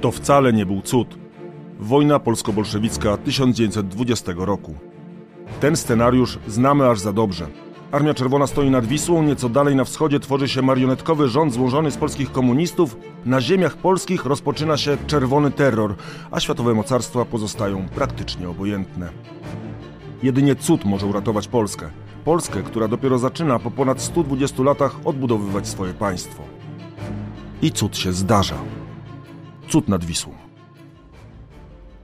To wcale nie był cud. Wojna polsko-bolszewicka 1920 roku. Ten scenariusz znamy aż za dobrze. Armia Czerwona stoi nad Wisłą, nieco dalej na wschodzie tworzy się marionetkowy rząd złożony z polskich komunistów, na ziemiach polskich rozpoczyna się czerwony terror, a światowe mocarstwa pozostają praktycznie obojętne. Jedynie cud może uratować Polskę. Polskę, która dopiero zaczyna po ponad 120 latach odbudowywać swoje państwo. I cud się zdarza. Cud nad Wisłą.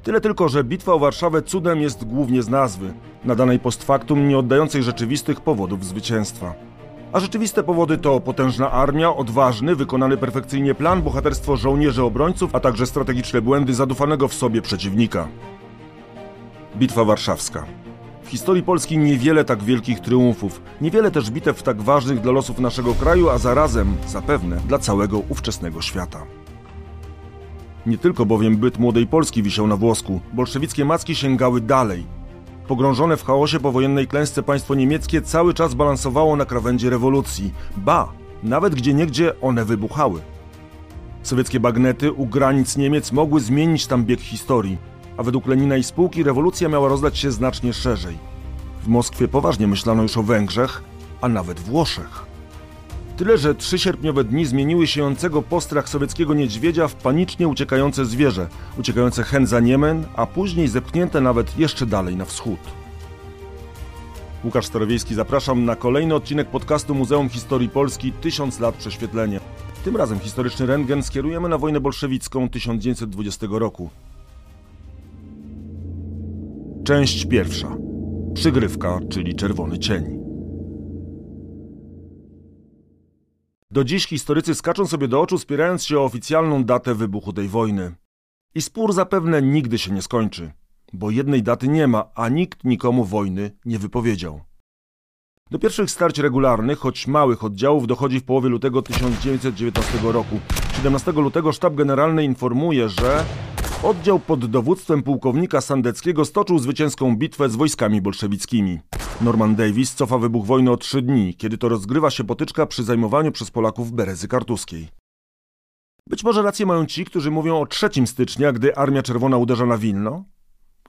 Tyle tylko, że bitwa o Warszawę cudem jest głównie z nazwy, nadanej post factum nie oddającej rzeczywistych powodów zwycięstwa. A rzeczywiste powody to potężna armia, odważny, wykonany perfekcyjnie plan, bohaterstwo żołnierzy obrońców, a także strategiczne błędy zadufanego w sobie przeciwnika. Bitwa Warszawska. W historii Polski niewiele tak wielkich triumfów, niewiele też bitew tak ważnych dla losów naszego kraju, a zarazem, zapewne, dla całego ówczesnego świata. Nie tylko bowiem byt młodej Polski wisiał na włosku, bolszewickie macki sięgały dalej. Pogrążone w chaosie powojennej klęsce państwo niemieckie cały czas balansowało na krawędzi rewolucji. Ba, nawet gdzie niegdzie one wybuchały. Sowieckie bagnety u granic Niemiec mogły zmienić tam bieg historii, a według Lenina i spółki rewolucja miała rozdać się znacznie szerzej. W Moskwie poważnie myślano już o Węgrzech, a nawet Włoszech. Tyle, że trzy sierpniowe dni zmieniły siejącego postrach sowieckiego niedźwiedzia w panicznie uciekające zwierzę, uciekające hen za Niemen, a później zepchnięte nawet jeszcze dalej na wschód. Łukasz Starowiejski, zapraszam na kolejny odcinek podcastu Muzeum Historii Polski Tysiąc lat prześwietlenie. Tym razem historyczny rentgen skierujemy na wojnę bolszewicką 1920 roku. Część pierwsza. Przygrywka, czyli czerwony cień. Do dziś historycy skaczą sobie do oczu, spierając się o oficjalną datę wybuchu tej wojny. I spór zapewne nigdy się nie skończy, bo jednej daty nie ma, a nikt nikomu wojny nie wypowiedział. Do pierwszych starć regularnych, choć małych oddziałów dochodzi w połowie lutego 1919 roku. 17 lutego sztab generalny informuje, że oddział pod dowództwem pułkownika Sandeckiego stoczył zwycięską bitwę z wojskami bolszewickimi. Norman Davis cofa wybuch wojny o trzy dni, kiedy to rozgrywa się potyczka przy zajmowaniu przez Polaków Berezy Kartuskiej. Być może rację mają ci, którzy mówią o 3 stycznia, gdy Armia Czerwona uderza na Wilno.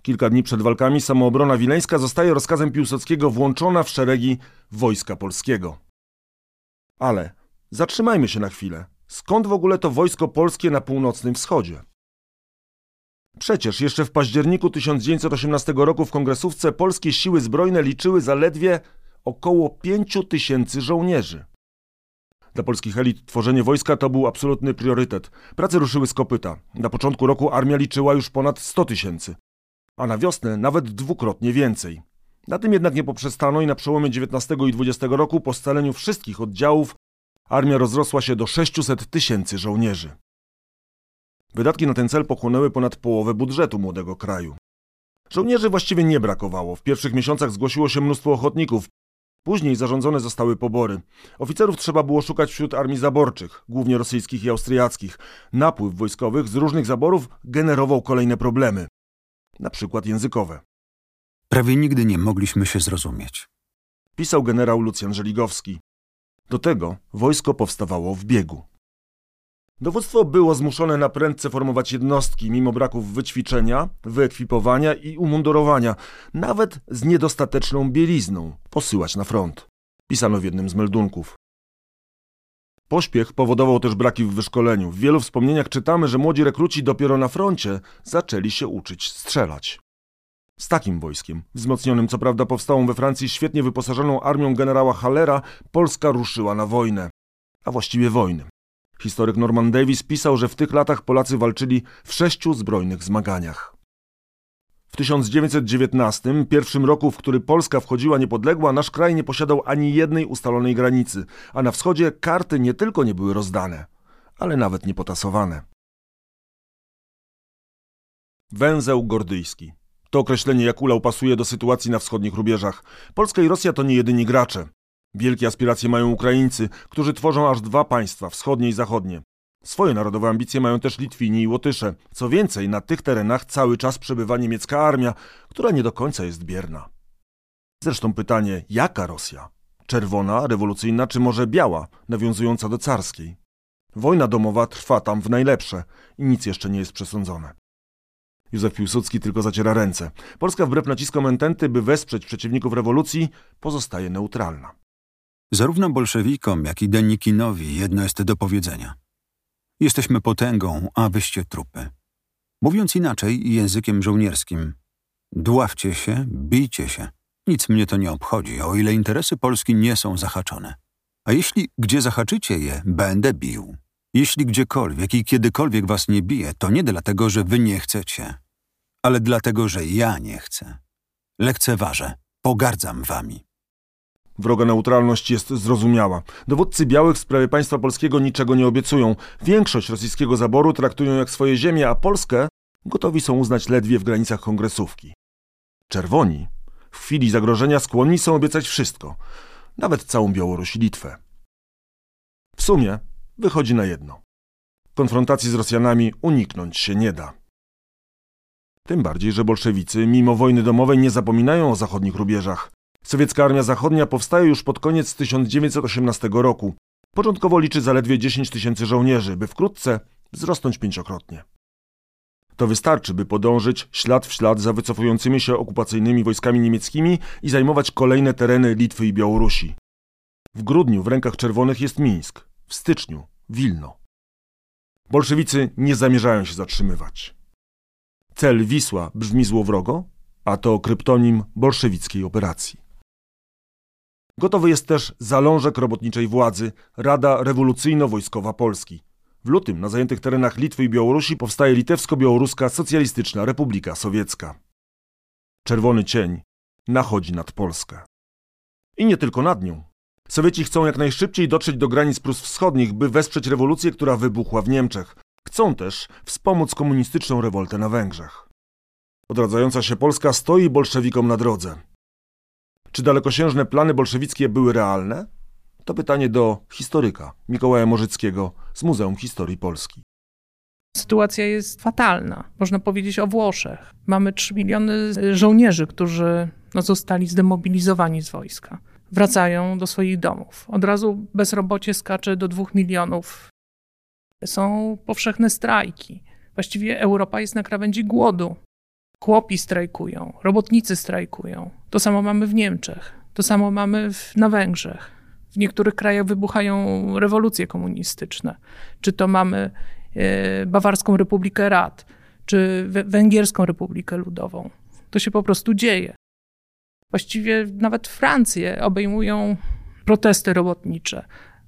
Kilka dni przed walkami samoobrona wileńska zostaje rozkazem Piłsudskiego włączona w szeregi Wojska Polskiego. Ale zatrzymajmy się na chwilę. Skąd w ogóle to wojsko polskie na północnym wschodzie? Przecież jeszcze w październiku 1918 roku w kongresówce polskie siły zbrojne liczyły zaledwie około 5 tysięcy żołnierzy. Dla polskich elit tworzenie wojska to był absolutny priorytet. Prace ruszyły z kopyta. Na początku roku armia liczyła już ponad 100 tysięcy, a na wiosnę nawet dwukrotnie więcej. Na tym jednak nie poprzestano i na przełomie XIX i XX roku po scaleniu wszystkich oddziałów armia rozrosła się do 600 tysięcy żołnierzy. Wydatki na ten cel pochłonęły ponad połowę budżetu młodego kraju. Żołnierzy właściwie nie brakowało. W pierwszych miesiącach zgłosiło się mnóstwo ochotników. Później zarządzone zostały pobory. Oficerów trzeba było szukać wśród armii zaborczych, głównie rosyjskich i austriackich. Napływ wojskowych z różnych zaborów generował kolejne problemy, na przykład językowe. Prawie nigdy nie mogliśmy się zrozumieć. Pisał generał Lucjan Żeligowski. Do tego wojsko powstawało w biegu. Dowództwo było zmuszone na prędce formować jednostki, mimo braków wyćwiczenia, wyekwipowania i umundurowania, nawet z niedostateczną bielizną, posyłać na front. Pisano w jednym z meldunków. Pośpiech powodował też braki w wyszkoleniu. W wielu wspomnieniach czytamy, że młodzi rekruci dopiero na froncie zaczęli się uczyć strzelać. Z takim wojskiem, wzmocnionym co prawda powstałą we Francji świetnie wyposażoną armią generała Hallera, Polska ruszyła na wojnę. A właściwie wojny. Historyk Norman Davis pisał, że w tych latach Polacy walczyli w sześciu zbrojnych zmaganiach. W 1919, pierwszym roku, w który Polska wchodziła niepodległa, nasz kraj nie posiadał ani jednej ustalonej granicy, a na wschodzie karty nie tylko nie były rozdane, ale nawet nie potasowane. Węzeł gordyjski. To określenie Jakula pasuje do sytuacji na wschodnich rubieżach. Polska i Rosja to nie jedyni gracze. Wielkie aspiracje mają Ukraińcy, którzy tworzą aż dwa państwa, wschodnie i zachodnie. Swoje narodowe ambicje mają też Litwini i Łotysze. Co więcej, na tych terenach cały czas przebywa niemiecka armia, która nie do końca jest bierna. Zresztą pytanie, jaka Rosja? Czerwona, rewolucyjna, czy może biała, nawiązująca do carskiej? Wojna domowa trwa tam w najlepsze i nic jeszcze nie jest przesądzone. Józef Piłsudski tylko zaciera ręce. Polska wbrew naciskom ententy, by wesprzeć przeciwników rewolucji, pozostaje neutralna. Zarówno bolszewikom, jak i Denikinowi jedno jest do powiedzenia. Jesteśmy potęgą, a wyście trupy. Mówiąc inaczej, językiem żołnierskim. Dławcie się, bijcie się. Nic mnie to nie obchodzi, o ile interesy Polski nie są zahaczone. A jeśli gdzie zahaczycie je, będę bił. Jeśli gdziekolwiek i kiedykolwiek was nie bije, to nie dlatego, że wy nie chcecie, ale dlatego, że ja nie chcę. Lekceważę, pogardzam wami. Wroga neutralność jest zrozumiała. Dowódcy białych w sprawie państwa polskiego niczego nie obiecują. Większość rosyjskiego zaboru traktują jak swoje ziemie, a Polskę gotowi są uznać ledwie w granicach kongresówki. Czerwoni w chwili zagrożenia skłonni są obiecać wszystko, nawet całą Białoruś i Litwę. W sumie wychodzi na jedno. Konfrontacji z Rosjanami uniknąć się nie da. Tym bardziej, że bolszewicy, mimo wojny domowej, nie zapominają o zachodnich rubieżach. Sowiecka Armia Zachodnia powstaje już pod koniec 1918 roku. Początkowo liczy zaledwie 10 tysięcy żołnierzy, by wkrótce wzrosnąć pięciokrotnie. To wystarczy, by podążyć ślad w ślad za wycofującymi się okupacyjnymi wojskami niemieckimi i zajmować kolejne tereny Litwy i Białorusi. W grudniu w rękach czerwonych jest Mińsk, w styczniu Wilno. Bolszewicy nie zamierzają się zatrzymywać. Cel Wisła brzmi złowrogo, a to kryptonim bolszewickiej operacji. Gotowy jest też zalążek robotniczej władzy, Rada Rewolucyjno-Wojskowa Polski. W lutym na zajętych terenach Litwy i Białorusi powstaje Litewsko-Białoruska Socjalistyczna Republika Sowiecka. Czerwony cień nachodzi nad Polskę. I nie tylko nad nią. Sowieci chcą jak najszybciej dotrzeć do granic Prus Wschodnich, by wesprzeć rewolucję, która wybuchła w Niemczech. Chcą też wspomóc komunistyczną rewoltę na Węgrzech. Odradzająca się Polska stoi bolszewikom na drodze. Czy dalekosiężne plany bolszewickie były realne? To pytanie do historyka Mikołaja Morzyckiego z Muzeum Historii Polski. Sytuacja jest fatalna. Można powiedzieć o Włoszech. Mamy 3 miliony żołnierzy, którzy no, zostali zdemobilizowani z wojska. Wracają do swoich domów. Od razu bezrobocie skacze do 2 milionów. Są powszechne strajki. Właściwie Europa jest na krawędzi głodu. Chłopi strajkują, robotnicy strajkują. To samo mamy w Niemczech, to samo mamy w, na Węgrzech. W niektórych krajach wybuchają rewolucje komunistyczne. Czy to mamy e, Bawarską Republikę Rad, czy Węgierską Republikę Ludową. To się po prostu dzieje. Właściwie nawet Francję obejmują protesty robotnicze,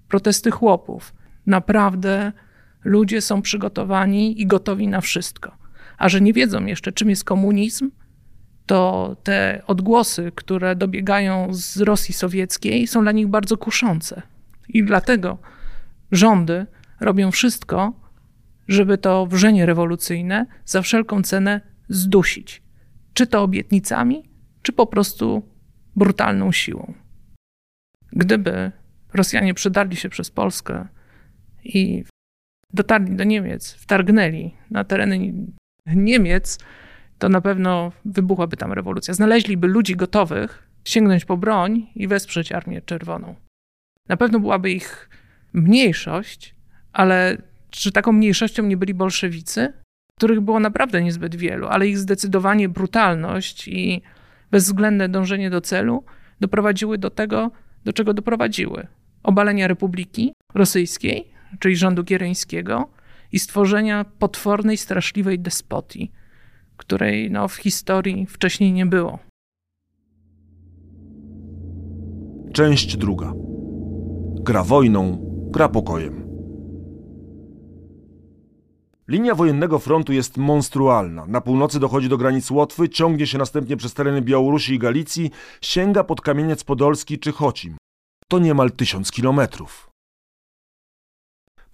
protesty chłopów. Naprawdę ludzie są przygotowani i gotowi na wszystko. A że nie wiedzą jeszcze, czym jest komunizm, to te odgłosy, które dobiegają z Rosji Sowieckiej, są dla nich bardzo kuszące. I dlatego rządy robią wszystko, żeby to wrzenie rewolucyjne za wszelką cenę zdusić. Czy to obietnicami, czy po prostu brutalną siłą. Gdyby Rosjanie przedarli się przez Polskę i dotarli do Niemiec, wtargnęli na tereny Niemiec, to na pewno wybuchłaby tam rewolucja. Znaleźliby ludzi gotowych sięgnąć po broń i wesprzeć Armię Czerwoną. Na pewno byłaby ich mniejszość, ale czy taką mniejszością nie byli bolszewicy, których było naprawdę niezbyt wielu, ale ich zdecydowanie brutalność i bezwzględne dążenie do celu doprowadziły do tego, do czego doprowadziły. Obalenia Republiki Rosyjskiej, czyli rządu giereńskiego i stworzenia potwornej, straszliwej despotii, której no, w historii wcześniej nie było. Część druga. Gra wojną, gra pokojem. Linia wojennego frontu jest monstrualna. Na północy dochodzi do granic Łotwy, ciągnie się następnie przez tereny Białorusi i Galicji, sięga pod Kamieniec Podolski czy Chocim. To niemal tysiąc kilometrów.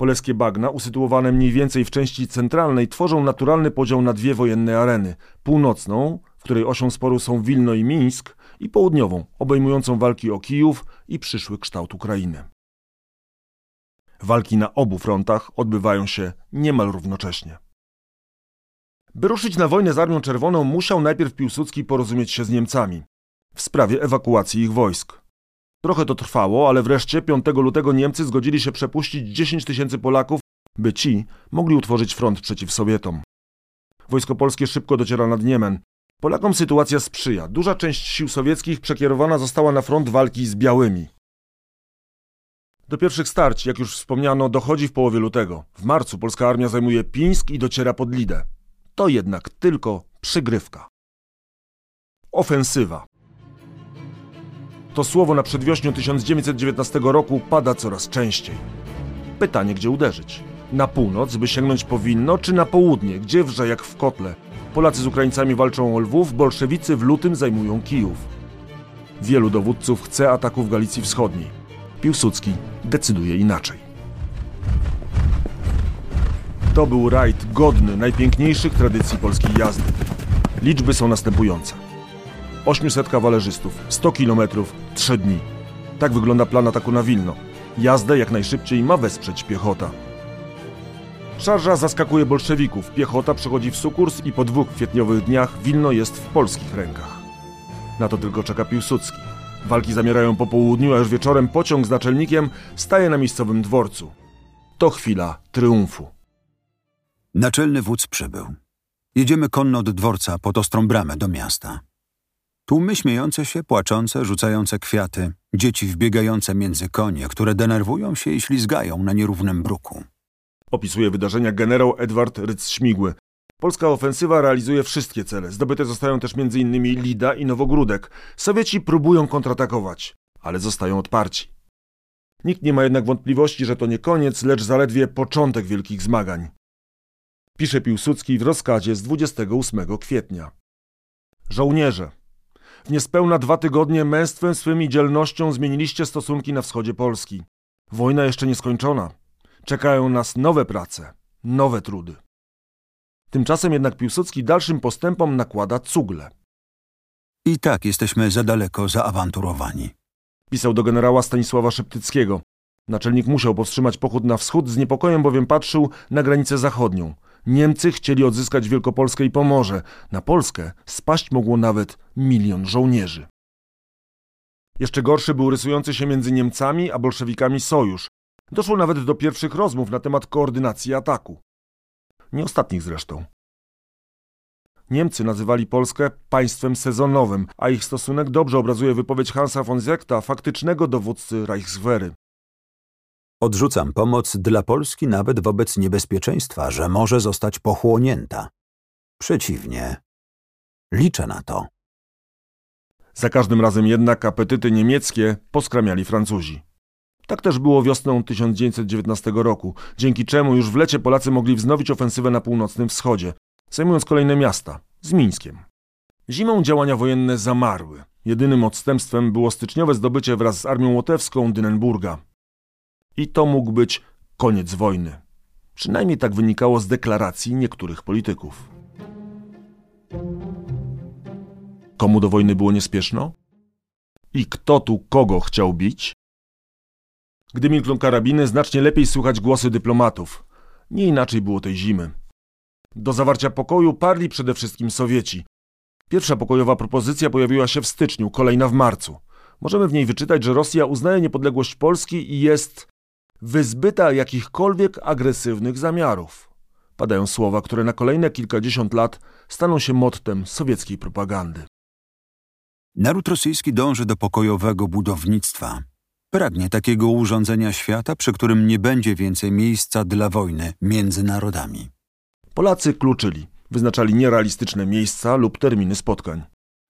Polskie bagna, usytuowane mniej więcej w części centralnej, tworzą naturalny podział na dwie wojenne areny. Północną, w której osią sporu są Wilno i Mińsk, i południową, obejmującą walki o Kijów i przyszły kształt Ukrainy. Walki na obu frontach odbywają się niemal równocześnie. By ruszyć na wojnę z Armią Czerwoną, musiał najpierw Piłsudski porozumieć się z Niemcami w sprawie ewakuacji ich wojsk. Trochę to trwało, ale wreszcie 5 lutego Niemcy zgodzili się przepuścić 10 tysięcy Polaków by ci mogli utworzyć front przeciw Sowietom. Wojsko polskie szybko dociera nad Niemen. Polakom sytuacja sprzyja. Duża część sił sowieckich przekierowana została na front walki z białymi. Do pierwszych starć, jak już wspomniano, dochodzi w połowie lutego. W marcu polska armia zajmuje Pińsk i dociera pod Lidę. To jednak tylko przygrywka. Ofensywa. To słowo na przedwiośniu 1919 roku pada coraz częściej. Pytanie, gdzie uderzyć? Na północ, by sięgnąć powinno, czy na południe, gdzie wrze jak w kotle? Polacy z Ukraińcami walczą o Lwów, bolszewicy w lutym zajmują Kijów. Wielu dowódców chce ataku w Galicji Wschodniej. Piłsudski decyduje inaczej. To był rajd godny najpiękniejszych tradycji polskiej jazdy. Liczby są następujące. 800 kawalerzystów, 100 km, 3 dni. Tak wygląda plan ataku na Wilno. Jazdę jak najszybciej ma wesprzeć piechota. Szarża zaskakuje bolszewików, piechota przechodzi w sukurs i po dwóch kwietniowych dniach Wilno jest w polskich rękach. Na to tylko czeka Piłsudski. Walki zamierają po południu, a już wieczorem pociąg z naczelnikiem staje na miejscowym dworcu. To chwila triumfu. Naczelny wódz przybył. Jedziemy konno od dworca pod ostrą bramę do miasta. Tłumy śmiejące się, płaczące, rzucające kwiaty, dzieci wbiegające między konie, które denerwują się i ślizgają na nierównym bruku. Opisuje wydarzenia generał Edward Rydz-Śmigły. Polska ofensywa realizuje wszystkie cele. Zdobyte zostają też m.in. Lida i Nowogródek. Sowieci próbują kontratakować, ale zostają odparci. Nikt nie ma jednak wątpliwości, że to nie koniec, lecz zaledwie początek wielkich zmagań. Pisze Piłsudski w rozkazie z 28 kwietnia. Żołnierze, w niespełna dwa tygodnie męstwem swym i dzielnością zmieniliście stosunki na wschodzie Polski. Wojna jeszcze nie skończona. Czekają nas nowe prace, nowe trudy. Tymczasem jednak Piłsudski dalszym postępom nakłada cugle. I tak jesteśmy za daleko zaawanturowani. Pisał do generała Stanisława Szeptyckiego. Naczelnik musiał powstrzymać pochód na wschód, z niepokojem bowiem patrzył na granicę zachodnią. Niemcy chcieli odzyskać Wielkopolskę i Pomorze. Na Polskę spaść mogło nawet milion żołnierzy. Jeszcze gorszy był rysujący się między Niemcami a bolszewikami sojusz. Doszło nawet do pierwszych rozmów na temat koordynacji ataku. Nie ostatnich zresztą. Niemcy nazywali Polskę państwem sezonowym, a ich stosunek dobrze obrazuje wypowiedź Hansa von Zekta, faktycznego dowódcy Reichswehry. Odrzucam pomoc dla Polski nawet wobec niebezpieczeństwa, że może zostać pochłonięta. Przeciwnie. Liczę na to. Za każdym razem jednak apetyty niemieckie poskramiali Francuzi. Tak też było wiosną 1919 roku, dzięki czemu już w lecie Polacy mogli wznowić ofensywę na północnym wschodzie, zajmując kolejne miasta, z Mińskiem. Zimą działania wojenne zamarły. Jedynym odstępstwem było styczniowe zdobycie wraz z armią łotewską Dynenburga. I to mógł być koniec wojny. Przynajmniej tak wynikało z deklaracji niektórych polityków. Komu do wojny było niespieszno? I kto tu kogo chciał bić? Gdy milkną karabiny, znacznie lepiej słychać głosy dyplomatów. Nie inaczej było tej zimy. Do zawarcia pokoju parli przede wszystkim Sowieci. Pierwsza pokojowa propozycja pojawiła się w styczniu, kolejna w marcu. Możemy w niej wyczytać, że Rosja uznaje niepodległość Polski i jest wyzbyta jakichkolwiek agresywnych zamiarów. Padają słowa, które na kolejne kilkadziesiąt lat staną się mottem sowieckiej propagandy. Naród rosyjski dąży do pokojowego budownictwa. Pragnie takiego urządzenia świata, przy którym nie będzie więcej miejsca dla wojny między narodami. Polacy kluczyli, wyznaczali nierealistyczne miejsca lub terminy spotkań.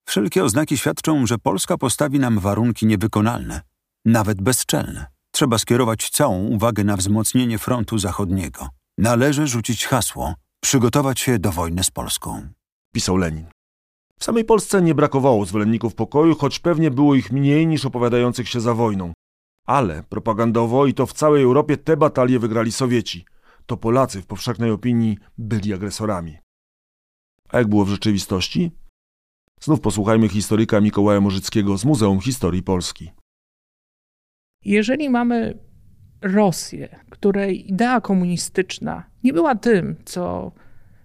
Wszelkie oznaki świadczą, że Polska postawi nam warunki niewykonalne, nawet bezczelne. Trzeba skierować całą uwagę na wzmocnienie frontu zachodniego. Należy rzucić hasło, przygotować się do wojny z Polską. Pisał Lenin. W samej Polsce nie brakowało zwolenników pokoju, choć pewnie było ich mniej niż opowiadających się za wojną. Ale propagandowo i to w całej Europie te batalie wygrali Sowieci. To Polacy w powszechnej opinii byli agresorami. A jak było w rzeczywistości? Znów posłuchajmy historyka Mikołaja Morzyckiego z Muzeum Historii Polski. Jeżeli mamy Rosję, której idea komunistyczna nie była tym, co,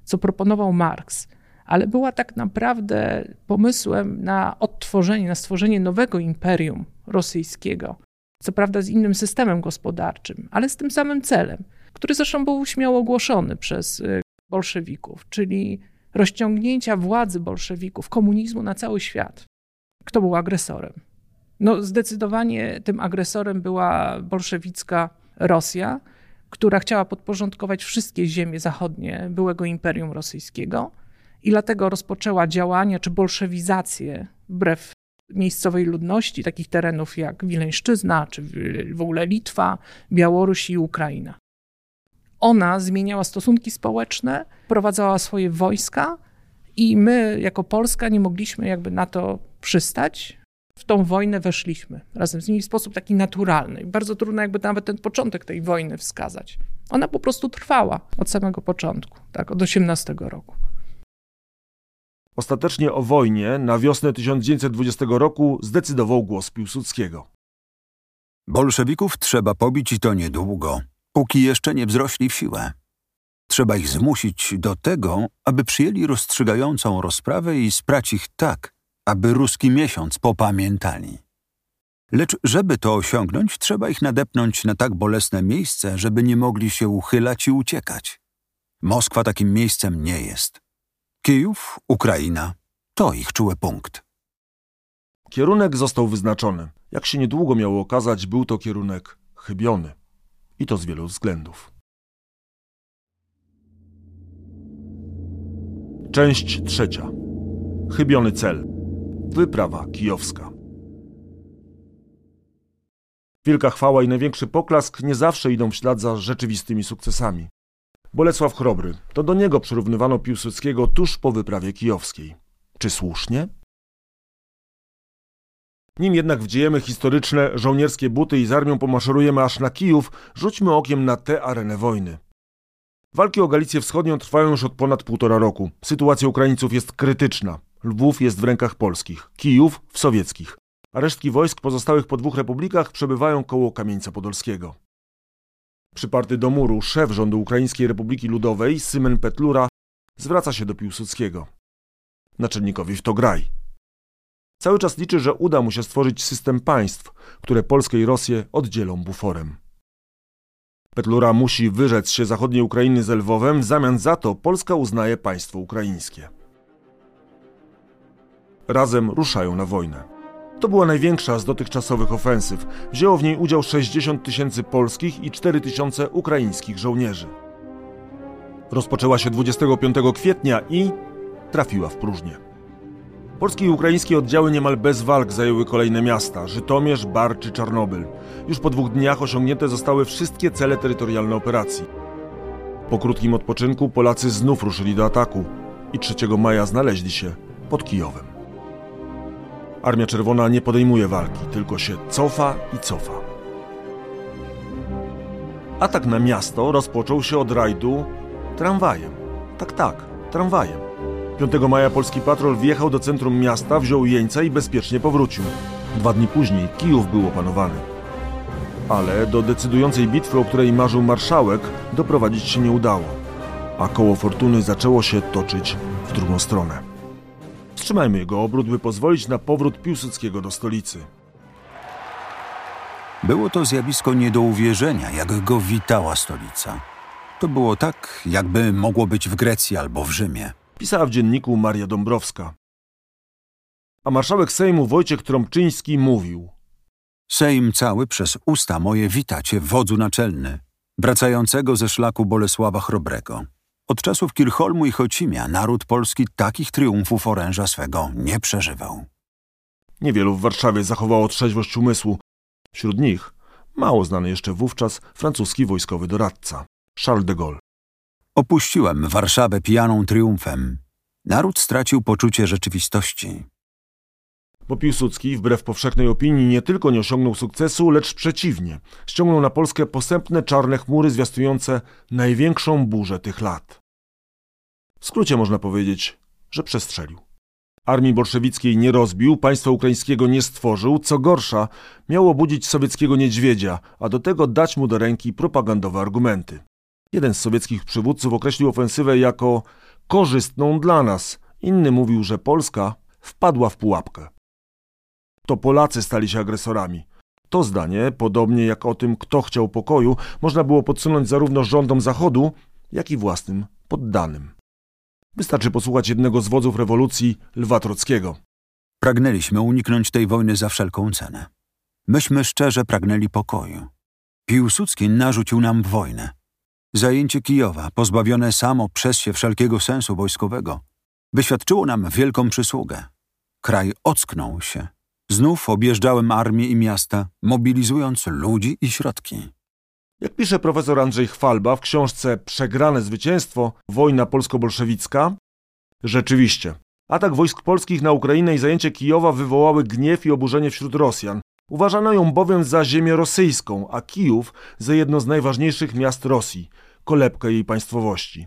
co proponował Marks, ale była tak naprawdę pomysłem na odtworzenie, na stworzenie nowego imperium rosyjskiego, co prawda z innym systemem gospodarczym, ale z tym samym celem który zresztą był śmiało ogłoszony przez y, bolszewików, czyli rozciągnięcia władzy bolszewików, komunizmu na cały świat. Kto był agresorem? No, zdecydowanie tym agresorem była bolszewicka Rosja, która chciała podporządkować wszystkie ziemie zachodnie byłego Imperium Rosyjskiego i dlatego rozpoczęła działania czy bolszewizację wbrew miejscowej ludności, takich terenów jak Wileńszczyzna, czy w ogóle Litwa, Białoruś i Ukraina. Ona zmieniała stosunki społeczne, prowadzała swoje wojska i my, jako Polska, nie mogliśmy jakby na to przystać. W tą wojnę weszliśmy razem z nimi w sposób taki naturalny. bardzo trudno jakby nawet ten początek tej wojny wskazać. Ona po prostu trwała od samego początku, tak, od 18 roku. Ostatecznie o wojnie na wiosnę 1920 roku zdecydował głos Piłsudskiego. Bolszewików trzeba pobić i to niedługo, póki jeszcze nie wzrośli w siłę. Trzeba ich zmusić do tego, aby przyjęli rozstrzygającą rozprawę i sprać ich tak, aby ruski miesiąc popamiętali. Lecz żeby to osiągnąć, trzeba ich nadepnąć na tak bolesne miejsce, żeby nie mogli się uchylać i uciekać. Moskwa takim miejscem nie jest. Kijów, Ukraina to ich czuły punkt. Kierunek został wyznaczony. Jak się niedługo miało okazać, był to kierunek chybiony. I to z wielu względów. Część trzecia. Chybiony cel. Wyprawa kijowska. Wielka chwała i największy poklask nie zawsze idą w ślad za rzeczywistymi sukcesami. Bolesław Chrobry. To do niego przyrównywano Piłsudskiego tuż po wyprawie kijowskiej. Czy słusznie? Nim jednak wdziejemy historyczne żołnierskie buty i z armią pomaszerujemy aż na Kijów, rzućmy okiem na tę arenę wojny. Walki o Galicję Wschodnią trwają już od ponad półtora roku. Sytuacja Ukraińców jest krytyczna. Lwów jest w rękach polskich, Kijów w sowieckich, a resztki wojsk pozostałych po dwóch republikach przebywają koło Kamieńca Podolskiego. Przyparty do muru szef rządu Ukraińskiej Republiki Ludowej, Symen Petlura, zwraca się do Piłsudskiego. Naczelnikowi w to graj. Cały czas liczy, że uda mu się stworzyć system państw, które Polskę i Rosję oddzielą buforem. Petlura musi wyrzec się zachodniej Ukrainy z Lwowem, w zamian za to Polska uznaje państwo ukraińskie. Razem ruszają na wojnę. To była największa z dotychczasowych ofensyw. Wzięło w niej udział 60 tysięcy polskich i 4 tysiące ukraińskich żołnierzy. Rozpoczęła się 25 kwietnia i trafiła w próżnię. Polskie i ukraińskie oddziały niemal bez walk zajęły kolejne miasta Żytomierz, Bar czy Czarnobyl. Już po dwóch dniach osiągnięte zostały wszystkie cele terytorialne operacji. Po krótkim odpoczynku Polacy znów ruszyli do ataku i 3 maja znaleźli się pod Kijowem. Armia Czerwona nie podejmuje walki, tylko się cofa i cofa. Atak na miasto rozpoczął się od rajdu tramwajem. Tak, tak, tramwajem. 5 maja polski patrol wjechał do centrum miasta, wziął jeńca i bezpiecznie powrócił. Dwa dni później Kijów był opanowany. Ale do decydującej bitwy, o której marzył marszałek, doprowadzić się nie udało. A koło fortuny zaczęło się toczyć w drugą stronę. Wstrzymajmy jego obrót, by pozwolić na powrót Piłsudskiego do stolicy. Było to zjawisko nie do uwierzenia, jak go witała stolica. To było tak, jakby mogło być w Grecji albo w Rzymie. Pisała w dzienniku Maria Dąbrowska. A marszałek Sejmu Wojciech Trąbczyński mówił: Sejm cały przez usta moje witacie wodzu naczelny, wracającego ze szlaku Bolesława Chrobrego. Od czasów Kirchholmu i Chocimia naród polski takich triumfów oręża swego nie przeżywał. Niewielu w Warszawie zachowało trzeźwość umysłu. Wśród nich mało znany jeszcze wówczas francuski wojskowy doradca, Charles de Gaulle. Opuściłem Warszawę pijaną triumfem. Naród stracił poczucie rzeczywistości. Bo Piłsudski, wbrew powszechnej opinii, nie tylko nie osiągnął sukcesu, lecz przeciwnie, ściągnął na Polskę posępne czarne chmury zwiastujące największą burzę tych lat. W skrócie można powiedzieć, że przestrzelił. Armii bolszewickiej nie rozbił, państwa ukraińskiego nie stworzył, co gorsza, miał obudzić sowieckiego niedźwiedzia, a do tego dać mu do ręki propagandowe argumenty. Jeden z sowieckich przywódców określił ofensywę jako korzystną dla nas, inny mówił, że Polska wpadła w pułapkę. To Polacy stali się agresorami. To zdanie, podobnie jak o tym, kto chciał pokoju, można było podsunąć zarówno rządom Zachodu, jak i własnym poddanym. Wystarczy posłuchać jednego z wodzów rewolucji, Lwa Trockiego. Pragnęliśmy uniknąć tej wojny za wszelką cenę. Myśmy szczerze pragnęli pokoju. Piłsudski narzucił nam wojnę. Zajęcie Kijowa, pozbawione samo przez się wszelkiego sensu wojskowego, wyświadczyło nam wielką przysługę. Kraj ocknął się. Znów objeżdżałem armię i miasta, mobilizując ludzi i środki. Jak pisze profesor Andrzej Chwalba w książce Przegrane zwycięstwo wojna polsko-bolszewicka, rzeczywiście, atak wojsk polskich na Ukrainę i zajęcie Kijowa wywołały gniew i oburzenie wśród Rosjan. Uważano ją bowiem za ziemię rosyjską, a Kijów za jedno z najważniejszych miast Rosji, kolebkę jej państwowości.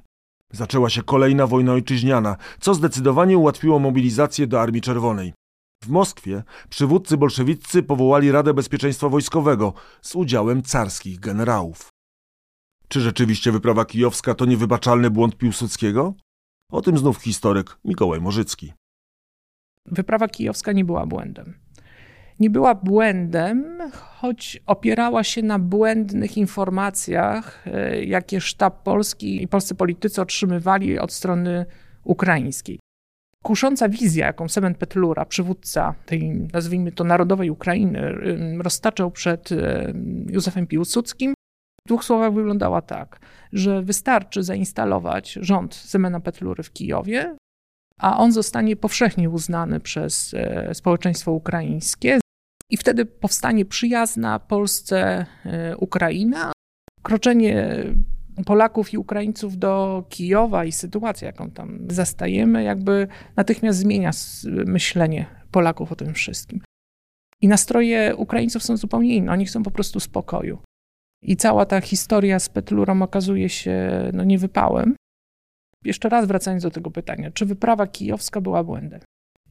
Zaczęła się kolejna wojna ojczyźniana, co zdecydowanie ułatwiło mobilizację do Armii Czerwonej. W Moskwie przywódcy bolszewicy powołali Radę Bezpieczeństwa Wojskowego z udziałem carskich generałów. Czy rzeczywiście wyprawa kijowska to niewybaczalny błąd Piłsudskiego? O tym znów historyk Mikołaj Morzycki. Wyprawa kijowska nie była błędem. Nie była błędem, choć opierała się na błędnych informacjach, e, jakie sztab polski i polscy politycy otrzymywali od strony ukraińskiej. Kusząca wizja, jaką Semen Petlura, przywódca tej, nazwijmy to, narodowej Ukrainy, roztaczał przed Józefem Piłsudskim, w dwóch słowach wyglądała tak, że wystarczy zainstalować rząd Semena Petlury w Kijowie, a on zostanie powszechnie uznany przez e, społeczeństwo ukraińskie i wtedy powstanie przyjazna Polsce e, Ukraina. Kroczenie Polaków i Ukraińców do Kijowa i sytuacja, jaką tam zastajemy, jakby natychmiast zmienia myślenie Polaków o tym wszystkim. I nastroje Ukraińców są zupełnie inne. Oni chcą po prostu spokoju. I cała ta historia z Petlurą okazuje się no, niewypałem. Jeszcze raz wracając do tego pytania, czy wyprawa kijowska była błędem?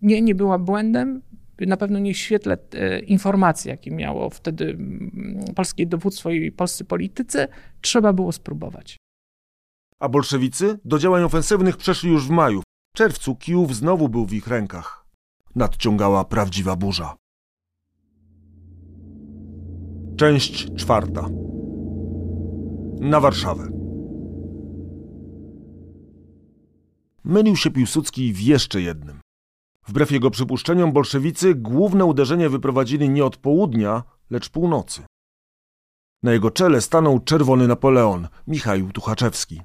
Nie, nie była błędem na pewno nie świetle e, informacji, jakie miało wtedy polskie dowództwo i polscy politycy, trzeba było spróbować. A bolszewicy do działań ofensywnych przeszli już w maju. W czerwcu Kijów znowu był w ich rękach. Nadciągała prawdziwa burza. Część czwarta. Na Warszawę. Mylił się Piłsudski w jeszcze jednym. Wbrew jego przypuszczeniom, bolszewicy główne uderzenie wyprowadzili nie od południa, lecz północy. Na jego czele stanął czerwony Napoleon, Michał Tuchaczewski.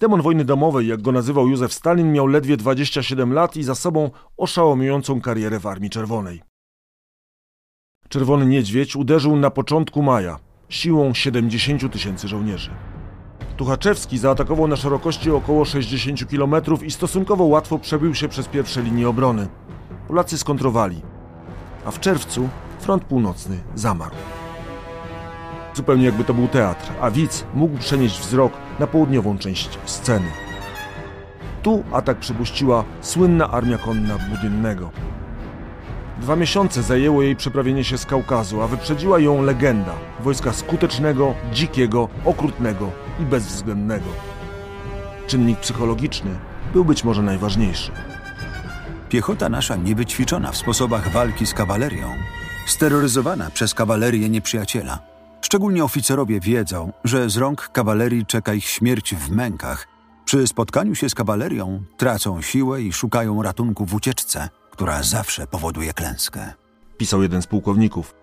Demon wojny domowej, jak go nazywał Józef Stalin, miał ledwie 27 lat i za sobą oszałamiającą karierę w Armii Czerwonej. Czerwony Niedźwiedź uderzył na początku maja siłą 70 tysięcy żołnierzy. Tuchaczewski zaatakował na szerokości około 60 km i stosunkowo łatwo przebił się przez pierwsze linie obrony. Polacy skontrowali, a w czerwcu front północny zamarł. Zupełnie jakby to był teatr, a widz mógł przenieść wzrok na południową część sceny. Tu atak przypuściła słynna armia konna Budynnego. Dwa miesiące zajęło jej przeprawienie się z Kaukazu, a wyprzedziła ją legenda wojska skutecznego, dzikiego, okrutnego i bezwzględnego. Czynnik psychologiczny był być może najważniejszy. Piechota nasza niewyćwiczona w sposobach walki z kawalerią, steroryzowana przez kawalerię nieprzyjaciela. Szczególnie oficerowie wiedzą, że z rąk kawalerii czeka ich śmierć w mękach. Przy spotkaniu się z kawalerią tracą siłę i szukają ratunku w ucieczce, która zawsze powoduje klęskę. Pisał jeden z pułkowników.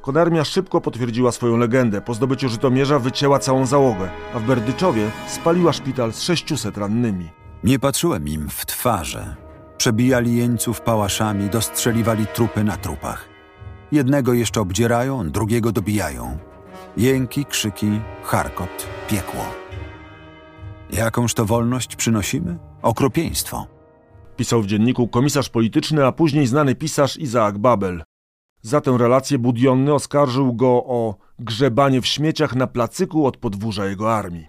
Konarmia szybko potwierdziła swoją legendę. Po zdobyciu Żytomierza wycięła całą załogę, a w Berdyczowie spaliła szpital z 600 rannymi. Nie patrzyłem im w twarze. Przebijali jeńców pałaszami, dostrzeliwali trupy na trupach. Jednego jeszcze obdzierają, drugiego dobijają. Jęki, krzyki, charkot, piekło. Jakąż to wolność przynosimy? Okropieństwo. Pisał w dzienniku komisarz polityczny, a później znany pisarz Izaak Babel. Za tę relację Budionny oskarżył go o grzebanie w śmieciach na placyku od podwórza jego armii.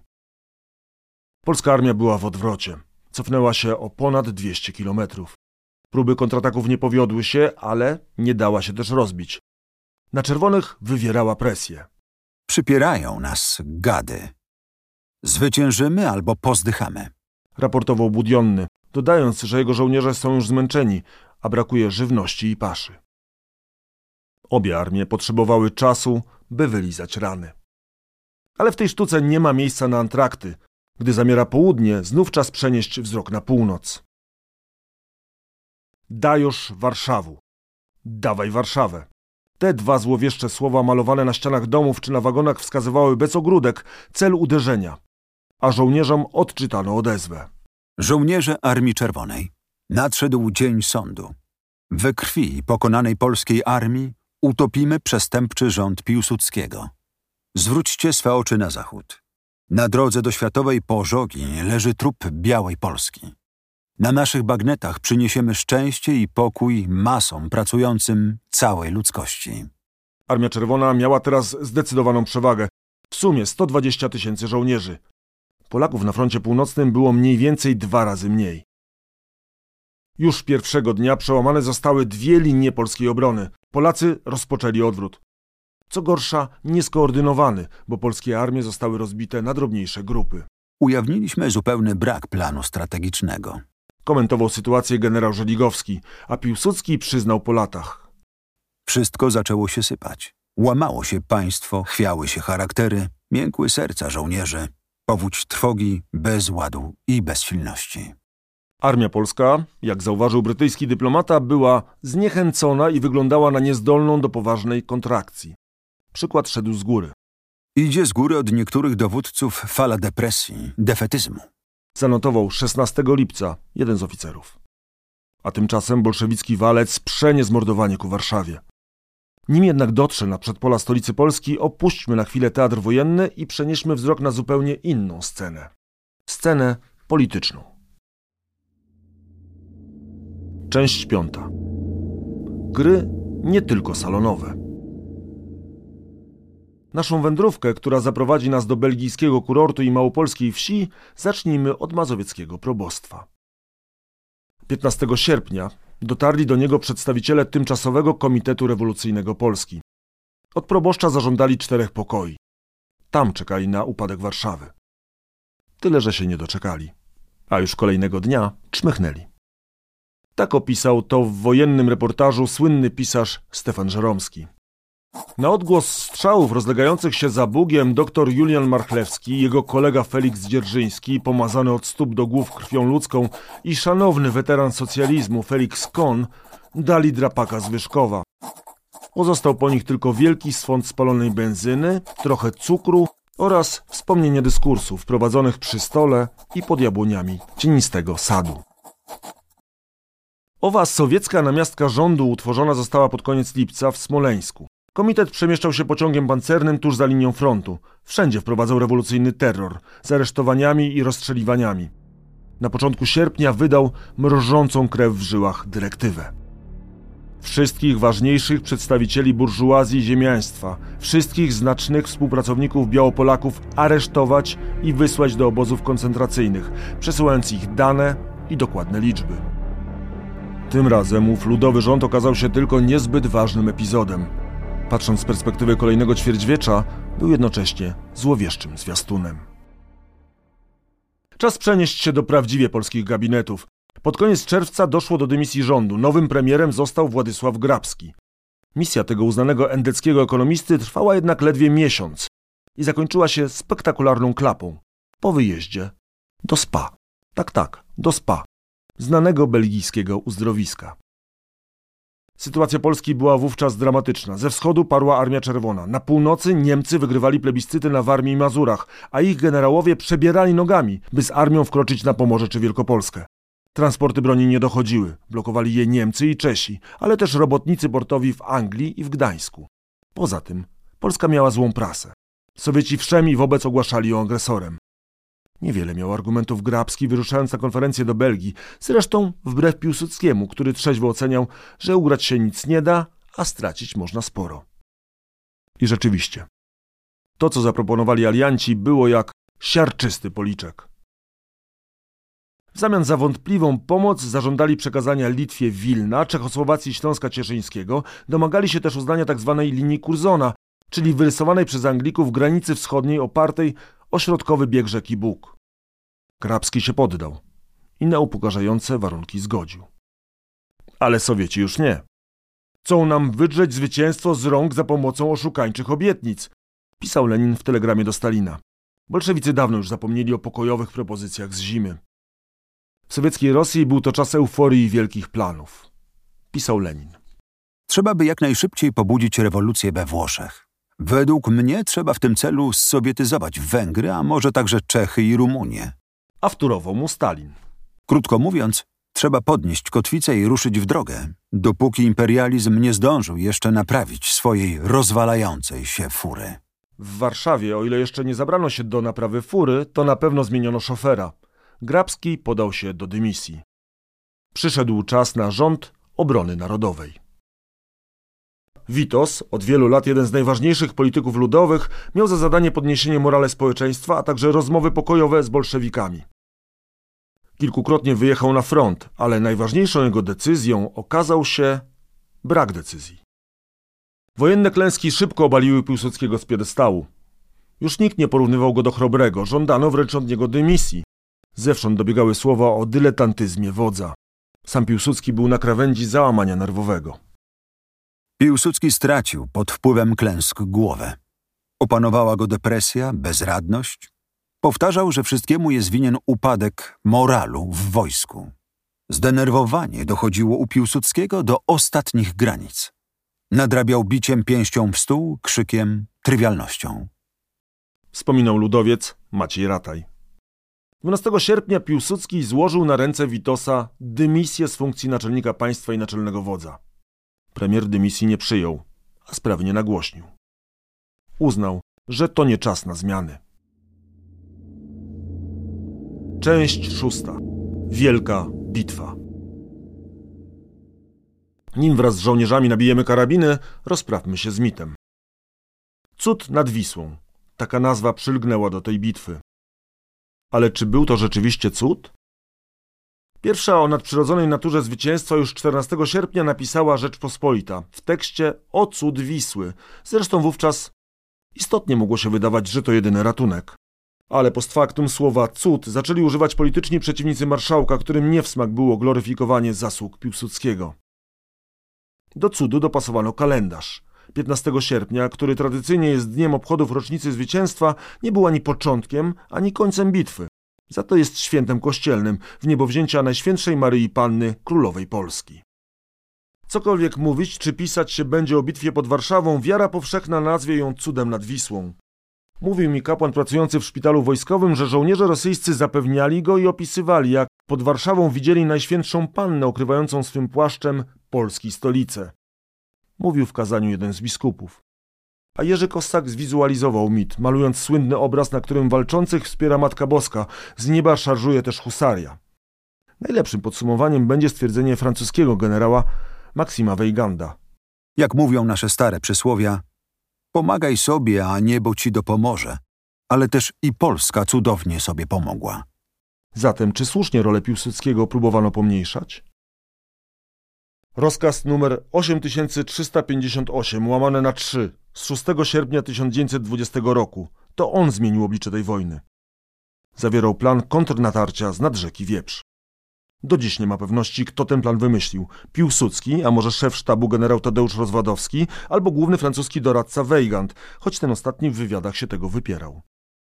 Polska armia była w odwrocie. Cofnęła się o ponad 200 kilometrów. Próby kontrataków nie powiodły się, ale nie dała się też rozbić. Na czerwonych wywierała presję. Przypierają nas gady. Zwyciężymy albo pozdychamy. Raportował Budionny, dodając, że jego żołnierze są już zmęczeni, a brakuje żywności i paszy. Obie armie potrzebowały czasu, by wylizać rany. Ale w tej sztuce nie ma miejsca na antrakty. Gdy zamiera południe, znów czas przenieść wzrok na północ. Dajosz Warszawu. Dawaj Warszawę. Te dwa złowieszcze słowa malowane na ścianach domów czy na wagonach wskazywały bez ogródek cel uderzenia, a żołnierzom odczytano odezwę. Żołnierze Armii Czerwonej. Nadszedł dzień sądu. We krwi pokonanej polskiej armii utopimy przestępczy rząd Piłsudskiego. Zwróćcie swe oczy na zachód. Na drodze do światowej pożogi leży trup białej Polski. Na naszych bagnetach przyniesiemy szczęście i pokój masom pracującym całej ludzkości. Armia Czerwona miała teraz zdecydowaną przewagę. W sumie 120 tysięcy żołnierzy. Polaków na froncie północnym było mniej więcej dwa razy mniej. Już pierwszego dnia przełamane zostały dwie linie polskiej obrony. Polacy rozpoczęli odwrót. Co gorsza, nieskoordynowany, bo polskie armie zostały rozbite na drobniejsze grupy. Ujawniliśmy zupełny brak planu strategicznego. Komentował sytuację generał Żeligowski, a Piłsudski przyznał po latach. Wszystko zaczęło się sypać. Łamało się państwo, chwiały się charaktery, miękły serca żołnierzy, powódź trwogi, bezładu i bezsilności. Armia polska, jak zauważył brytyjski dyplomata, była zniechęcona i wyglądała na niezdolną do poważnej kontrakcji. Przykład szedł z góry. Idzie z góry od niektórych dowódców fala depresji, defetyzmu. Zanotował 16 lipca jeden z oficerów. A tymczasem bolszewicki walec przenie zmordowanie ku Warszawie. Nim jednak dotrze na przedpola stolicy Polski, opuśćmy na chwilę teatr wojenny i przenieśmy wzrok na zupełnie inną scenę. Scenę polityczną. Część piąta. Gry nie tylko salonowe. Naszą wędrówkę, która zaprowadzi nas do belgijskiego kurortu i małopolskiej wsi, zacznijmy od mazowieckiego probostwa. 15 sierpnia dotarli do niego przedstawiciele Tymczasowego Komitetu Rewolucyjnego Polski. Od proboszcza zażądali czterech pokoi. Tam czekali na upadek Warszawy. Tyle, że się nie doczekali. A już kolejnego dnia czmychnęli. Tak opisał to w wojennym reportażu słynny pisarz Stefan Żeromski. Na odgłos strzałów rozlegających się za Bugiem dr Julian Marchlewski, jego kolega Felix Dzierżyński, pomazany od stóp do głów krwią ludzką i szanowny weteran socjalizmu Felix Kohn dali drapaka z Wyszkowa. Pozostał po nich tylko wielki swąd spalonej benzyny, trochę cukru oraz wspomnienie dyskursów prowadzonych przy stole i pod jabłoniami cienistego sadu. Owa sowiecka namiastka rządu utworzona została pod koniec lipca w Smoleńsku. Komitet przemieszczał się pociągiem pancernym tuż za linią frontu. Wszędzie wprowadzał rewolucyjny terror, z aresztowaniami i rozstrzeliwaniami. Na początku sierpnia wydał mrożącą krew w żyłach dyrektywę. Wszystkich ważniejszych przedstawicieli burżuazji i ziemiaństwa, wszystkich znacznych współpracowników Białopolaków aresztować i wysłać do obozów koncentracyjnych, przesyłając ich dane i dokładne liczby. Tym razem ów ludowy rząd okazał się tylko niezbyt ważnym epizodem patrząc z perspektywy kolejnego ćwierćwiecza, był jednocześnie złowieszczym zwiastunem. Czas przenieść się do prawdziwie polskich gabinetów. Pod koniec czerwca doszło do dymisji rządu. Nowym premierem został Władysław Grabski. Misja tego uznanego endeckiego ekonomisty trwała jednak ledwie miesiąc i zakończyła się spektakularną klapą. Po wyjeździe do spa. Tak, tak, do spa. Znanego belgijskiego uzdrowiska. Sytuacja Polski była wówczas dramatyczna. Ze wschodu parła Armia Czerwona. Na północy Niemcy wygrywali plebiscyty na Warmii i Mazurach, a ich generałowie przebierali nogami, by z armią wkroczyć na Pomorze czy Wielkopolskę. Transporty broni nie dochodziły. Blokowali je Niemcy i Czesi, ale też robotnicy portowi w Anglii i w Gdańsku. Poza tym Polska miała złą prasę. Sowieci wszemi wobec ogłaszali ją agresorem. Niewiele miał argumentów Grabski, wyruszając na konferencję do Belgii, zresztą wbrew Piłsudskiemu, który trzeźwo oceniał, że ugrać się nic nie da, a stracić można sporo. I rzeczywiście, to co zaproponowali alianci było jak siarczysty policzek. W zamian za wątpliwą pomoc zażądali przekazania Litwie Wilna, Czechosłowacji Śląska Cieszyńskiego, domagali się też uznania tzw. Tak linii Curzona, czyli wyrysowanej przez Anglików granicy wschodniej opartej o środkowy bieg rzeki Bóg. Krabski się poddał i na upokarzające warunki zgodził. Ale Sowieci już nie. Chcą nam wydrzeć zwycięstwo z rąk za pomocą oszukańczych obietnic, pisał Lenin w telegramie do Stalina. Bolszewicy dawno już zapomnieli o pokojowych propozycjach z zimy. W sowieckiej Rosji był to czas euforii i wielkich planów. Pisał Lenin. Trzeba by jak najszybciej pobudzić rewolucję we Włoszech. Według mnie trzeba w tym celu sowietyzować Węgry, a może także Czechy i Rumunię. A wtórował mu Stalin. Krótko mówiąc, trzeba podnieść kotwicę i ruszyć w drogę, dopóki imperializm nie zdążył jeszcze naprawić swojej rozwalającej się fury. W Warszawie, o ile jeszcze nie zabrano się do naprawy fury, to na pewno zmieniono szofera. Grabski podał się do dymisji. Przyszedł czas na rząd obrony narodowej. Witos, od wielu lat jeden z najważniejszych polityków ludowych, miał za zadanie podniesienie morale społeczeństwa, a także rozmowy pokojowe z bolszewikami. Kilkukrotnie wyjechał na front, ale najważniejszą jego decyzją okazał się brak decyzji. Wojenne klęski szybko obaliły Piłsudskiego z piedestału. Już nikt nie porównywał go do chrobrego, żądano wręcz od niego dymisji. Zewsząd dobiegały słowa o dyletantyzmie wodza. Sam Piłsudski był na krawędzi załamania nerwowego. Piłsudski stracił pod wpływem klęsk głowę. Opanowała go depresja, bezradność. Powtarzał, że wszystkiemu jest winien upadek moralu w wojsku. Zdenerwowanie dochodziło u Piłsudskiego do ostatnich granic. Nadrabiał biciem pięścią w stół, krzykiem, trywialnością. Wspominał ludowiec Maciej Rataj. 12 sierpnia Piłsudski złożył na ręce Witosa dymisję z funkcji naczelnika państwa i naczelnego wodza. Premier dymisji nie przyjął, a sprawy nie nagłośnił. Uznał, że to nie czas na zmiany. Część szósta. Wielka bitwa. Nim wraz z żołnierzami nabijemy karabiny, rozprawmy się z mitem. Cud nad Wisłą. Taka nazwa przylgnęła do tej bitwy. Ale czy był to rzeczywiście cud? Pierwsza o nadprzyrodzonej naturze zwycięstwa już 14 sierpnia napisała Rzeczpospolita w tekście O cud Wisły. Zresztą wówczas istotnie mogło się wydawać, że to jedyny ratunek. Ale post factum słowa cud zaczęli używać polityczni przeciwnicy marszałka, którym nie w smak było gloryfikowanie zasług Piłsudskiego. Do cudu dopasowano kalendarz. 15 sierpnia, który tradycyjnie jest dniem obchodów rocznicy zwycięstwa, nie był ani początkiem, ani końcem bitwy. Za to jest świętem kościelnym w niebowzięcia Najświętszej Maryi Panny, Królowej Polski. Cokolwiek mówić czy pisać się będzie o bitwie pod Warszawą, wiara powszechna nazwie ją cudem nad Wisłą. Mówił mi kapłan pracujący w szpitalu wojskowym, że żołnierze rosyjscy zapewniali go i opisywali, jak pod Warszawą widzieli Najświętszą Pannę okrywającą swym płaszczem Polski stolicę. Mówił w kazaniu jeden z biskupów. A Jerzy Kossak zwizualizował mit, malując słynny obraz, na którym walczących wspiera Matka Boska, z nieba szarżuje też husaria. Najlepszym podsumowaniem będzie stwierdzenie francuskiego generała Maksima Weiganda. Jak mówią nasze stare przysłowia, pomagaj sobie, a niebo ci dopomoże. Ale też i Polska cudownie sobie pomogła. Zatem czy słusznie rolę Piłsudskiego próbowano pomniejszać? Rozkaz numer 8358 łamane na 3 z 6 sierpnia 1920 roku. To on zmienił oblicze tej wojny. Zawierał plan kontrnatarcia z nad rzeki Wieprz. Do dziś nie ma pewności, kto ten plan wymyślił. Piłsudski, a może szef sztabu generał Tadeusz Rozwadowski, albo główny francuski doradca Weigand, choć ten ostatni w wywiadach się tego wypierał.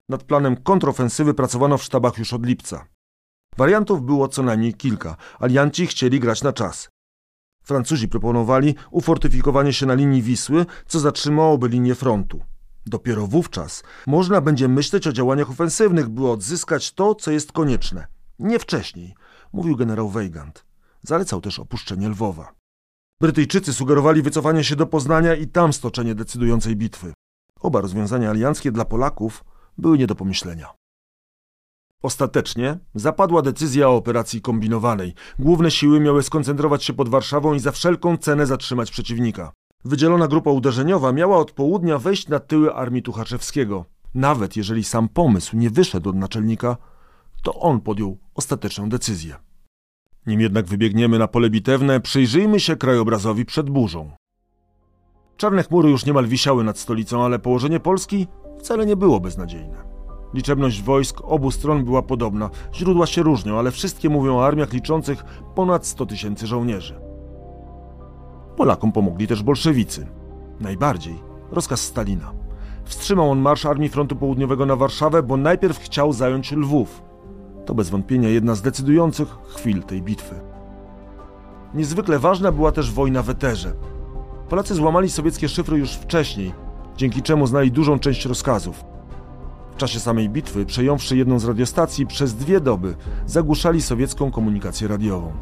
Nad planem kontrofensywy pracowano w sztabach już od lipca. Wariantów było co najmniej kilka. Alianci chcieli grać na czas. Francuzi proponowali ufortyfikowanie się na linii Wisły, co zatrzymałoby linię frontu. Dopiero wówczas można będzie myśleć o działaniach ofensywnych, by odzyskać to, co jest konieczne. Nie wcześniej, mówił generał Weigand. Zalecał też opuszczenie Lwowa. Brytyjczycy sugerowali wycofanie się do Poznania i tam stoczenie decydującej bitwy. Oba rozwiązania alianckie dla Polaków były nie do pomyślenia. Ostatecznie zapadła decyzja o operacji kombinowanej. Główne siły miały skoncentrować się pod Warszawą i za wszelką cenę zatrzymać przeciwnika. Wydzielona grupa uderzeniowa miała od południa wejść na tyły armii Tuchaczewskiego. Nawet jeżeli sam pomysł nie wyszedł od naczelnika, to on podjął ostateczną decyzję. Nim jednak wybiegniemy na pole bitewne, przyjrzyjmy się krajobrazowi przed burzą. Czarne chmury już niemal wisiały nad stolicą, ale położenie Polski wcale nie było beznadziejne. Liczebność wojsk obu stron była podobna. Źródła się różnią, ale wszystkie mówią o armiach liczących ponad 100 tysięcy żołnierzy. Polakom pomogli też bolszewicy. Najbardziej rozkaz Stalina. Wstrzymał on marsz Armii Frontu Południowego na Warszawę, bo najpierw chciał zająć Lwów. To bez wątpienia jedna z decydujących chwil tej bitwy. Niezwykle ważna była też wojna w Eterze. Polacy złamali sowieckie szyfry już wcześniej, dzięki czemu znali dużą część rozkazów. W czasie samej bitwy, przejąwszy jedną z radiostacji, przez dwie doby zagłuszali sowiecką komunikację radiową.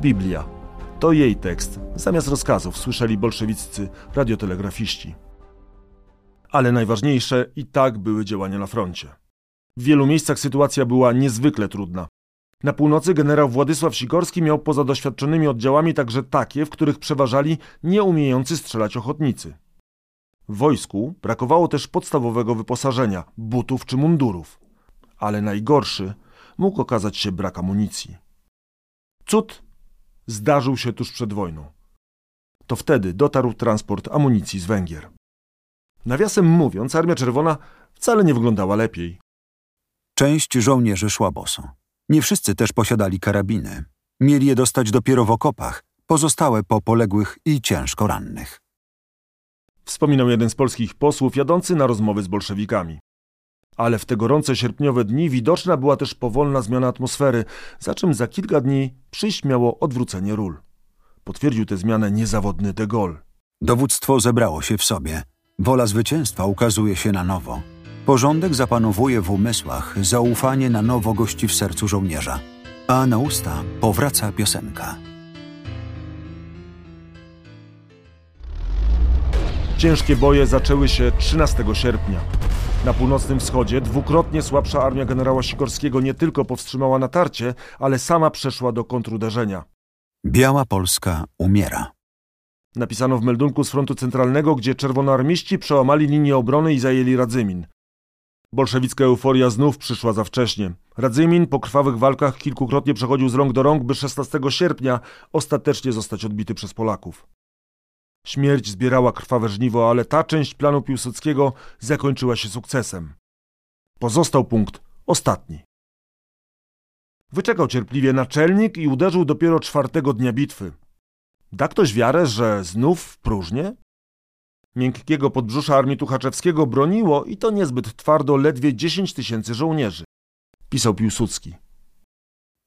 Biblia. To jej tekst. Zamiast rozkazów słyszeli bolszewiccy radiotelegrafiści. Ale najważniejsze i tak były działania na froncie. W wielu miejscach sytuacja była niezwykle trudna. Na północy generał Władysław Sikorski miał poza doświadczonymi oddziałami także takie, w których przeważali nieumiejący strzelać ochotnicy. Wojsku brakowało też podstawowego wyposażenia, butów czy mundurów. Ale najgorszy mógł okazać się brak amunicji. Cud zdarzył się tuż przed wojną. To wtedy dotarł transport amunicji z Węgier. Nawiasem mówiąc, Armia Czerwona wcale nie wyglądała lepiej. Część żołnierzy szła boso. Nie wszyscy też posiadali karabiny. Mieli je dostać dopiero w okopach, pozostałe po poległych i ciężko rannych. Wspominał jeden z polskich posłów jadący na rozmowy z bolszewikami. Ale w te gorące sierpniowe dni widoczna była też powolna zmiana atmosfery, za czym za kilka dni przyjść miało odwrócenie ról. Potwierdził tę zmianę niezawodny de Gaulle. Dowództwo zebrało się w sobie. Wola zwycięstwa ukazuje się na nowo. Porządek zapanowuje w umysłach, zaufanie na nowo gości w sercu żołnierza. A na usta powraca piosenka. Ciężkie boje zaczęły się 13 sierpnia. Na północnym wschodzie dwukrotnie słabsza armia generała Sikorskiego nie tylko powstrzymała natarcie, ale sama przeszła do kontruderzenia. Biała Polska umiera. Napisano w meldunku z frontu centralnego, gdzie czerwonoarmiści przełamali linię obrony i zajęli Radzymin. Bolszewicka euforia znów przyszła za wcześnie. Radzymin po krwawych walkach kilkukrotnie przechodził z rąk do rąk, by 16 sierpnia ostatecznie zostać odbity przez Polaków. Śmierć zbierała krwawe żniwo, ale ta część planu Piłsudskiego zakończyła się sukcesem. Pozostał punkt ostatni. Wyczekał cierpliwie naczelnik i uderzył dopiero czwartego dnia bitwy. Da ktoś wiarę, że znów w próżnię? Miękkiego podbrzusza armii Tuchaczewskiego broniło i to niezbyt twardo ledwie 10 tysięcy żołnierzy. Pisał Piłsudski.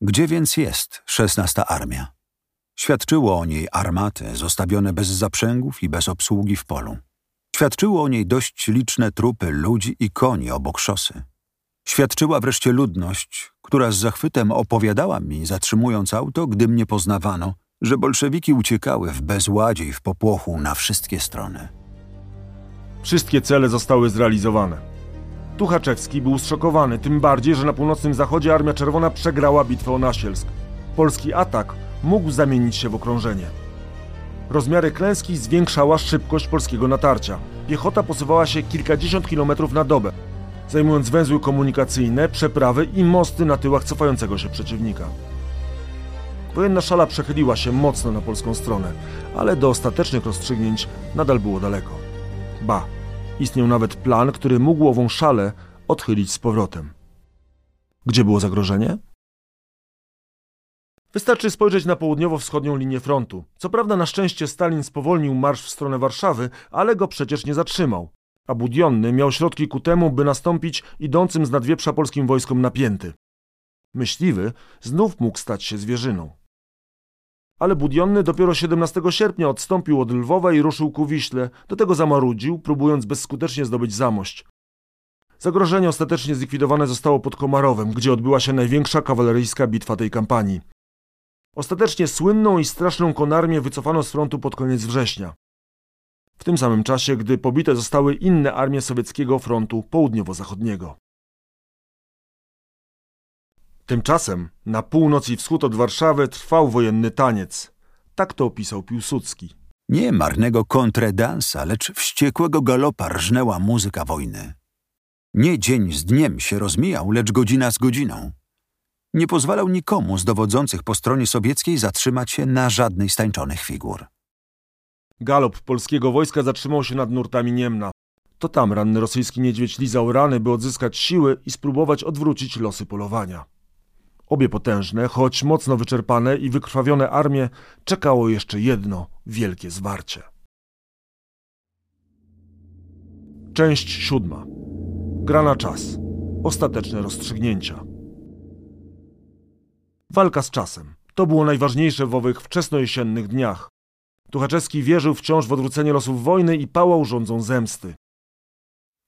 Gdzie więc jest szesnasta armia? Świadczyło o niej armaty zostawione bez zaprzęgów i bez obsługi w polu. Świadczyło o niej dość liczne trupy ludzi i koni obok szosy. Świadczyła wreszcie ludność, która z zachwytem opowiadała mi, zatrzymując auto, gdy mnie poznawano, że bolszewiki uciekały w bezładzie i w popłochu na wszystkie strony. Wszystkie cele zostały zrealizowane. Tuchaczewski był zszokowany, tym bardziej, że na północnym zachodzie Armia Czerwona przegrała bitwę o Nasielsk. Polski atak mógł zamienić się w okrążenie. Rozmiary klęski zwiększała szybkość polskiego natarcia. Piechota posuwała się kilkadziesiąt kilometrów na dobę, zajmując węzły komunikacyjne, przeprawy i mosty na tyłach cofającego się przeciwnika. Wojenna szala przechyliła się mocno na polską stronę, ale do ostatecznych rozstrzygnięć nadal było daleko. Ba, istniał nawet plan, który mógł ową szalę odchylić z powrotem. Gdzie było zagrożenie? Wystarczy spojrzeć na południowo-wschodnią linię frontu. Co prawda na szczęście Stalin spowolnił marsz w stronę Warszawy, ale go przecież nie zatrzymał. A Budionny miał środki ku temu, by nastąpić idącym z nadwieprza polskim wojskom napięty. Myśliwy znów mógł stać się zwierzyną. Ale Budionny dopiero 17 sierpnia odstąpił od Lwowa i ruszył ku Wiśle, do tego zamarudził, próbując bezskutecznie zdobyć Zamość. Zagrożenie ostatecznie zlikwidowane zostało pod Komarowem, gdzie odbyła się największa kawaleryjska bitwa tej kampanii. Ostatecznie słynną i straszną konarmię wycofano z frontu pod koniec września. W tym samym czasie, gdy pobite zostały inne armie sowieckiego frontu południowo-zachodniego. Tymczasem na północ i wschód od Warszawy trwał wojenny taniec. Tak to opisał Piłsudski. Nie marnego kontredansa, lecz wściekłego galopa rżnęła muzyka wojny. Nie dzień z dniem się rozmijał, lecz godzina z godziną. Nie pozwalał nikomu z dowodzących po stronie sowieckiej zatrzymać się na żadnej z tańczonych figur. Galop polskiego wojska zatrzymał się nad nurtami Niemna. To tam ranny rosyjski niedźwiedź lizał rany, by odzyskać siły i spróbować odwrócić losy polowania. Obie potężne, choć mocno wyczerpane i wykrwawione armie czekało jeszcze jedno wielkie zwarcie. Część siódma. Gra na czas. Ostateczne rozstrzygnięcia. Walka z czasem. To było najważniejsze w owych wczesnojesiennych dniach. Tuchaczewski wierzył wciąż w odwrócenie losów wojny i pałał rządzą zemsty.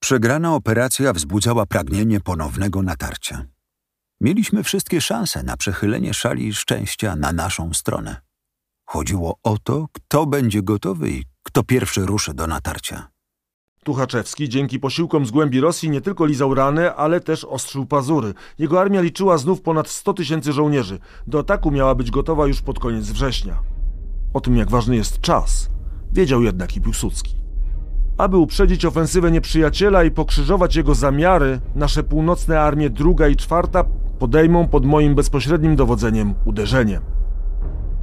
Przegrana operacja wzbudzała pragnienie ponownego natarcia. Mieliśmy wszystkie szanse na przechylenie szali szczęścia na naszą stronę. Chodziło o to, kto będzie gotowy i kto pierwszy ruszy do natarcia. Tuchaczewski dzięki posiłkom z głębi Rosji nie tylko lizał rany, ale też ostrzył pazury. Jego armia liczyła znów ponad 100 tysięcy żołnierzy. Do ataku miała być gotowa już pod koniec września. O tym, jak ważny jest czas, wiedział jednak i Piłsudski. Aby uprzedzić ofensywę nieprzyjaciela i pokrzyżować jego zamiary, nasze północne armie druga i czwarta podejmą pod moim bezpośrednim dowodzeniem uderzenie.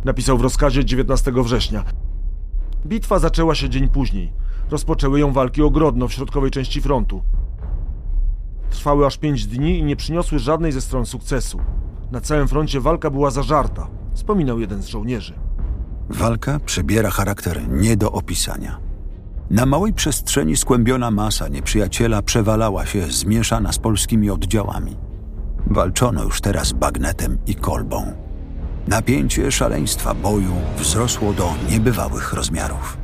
Napisał w rozkazie 19 września. Bitwa zaczęła się dzień później. Rozpoczęły ją walki o Grodno w środkowej części frontu. Trwały aż pięć dni i nie przyniosły żadnej ze stron sukcesu. Na całym froncie walka była zażarta, wspominał jeden z żołnierzy. Walka przybiera charakter nie do opisania. Na małej przestrzeni skłębiona masa nieprzyjaciela przewalała się zmieszana z polskimi oddziałami. Walczono już teraz bagnetem i kolbą. Napięcie szaleństwa boju wzrosło do niebywałych rozmiarów.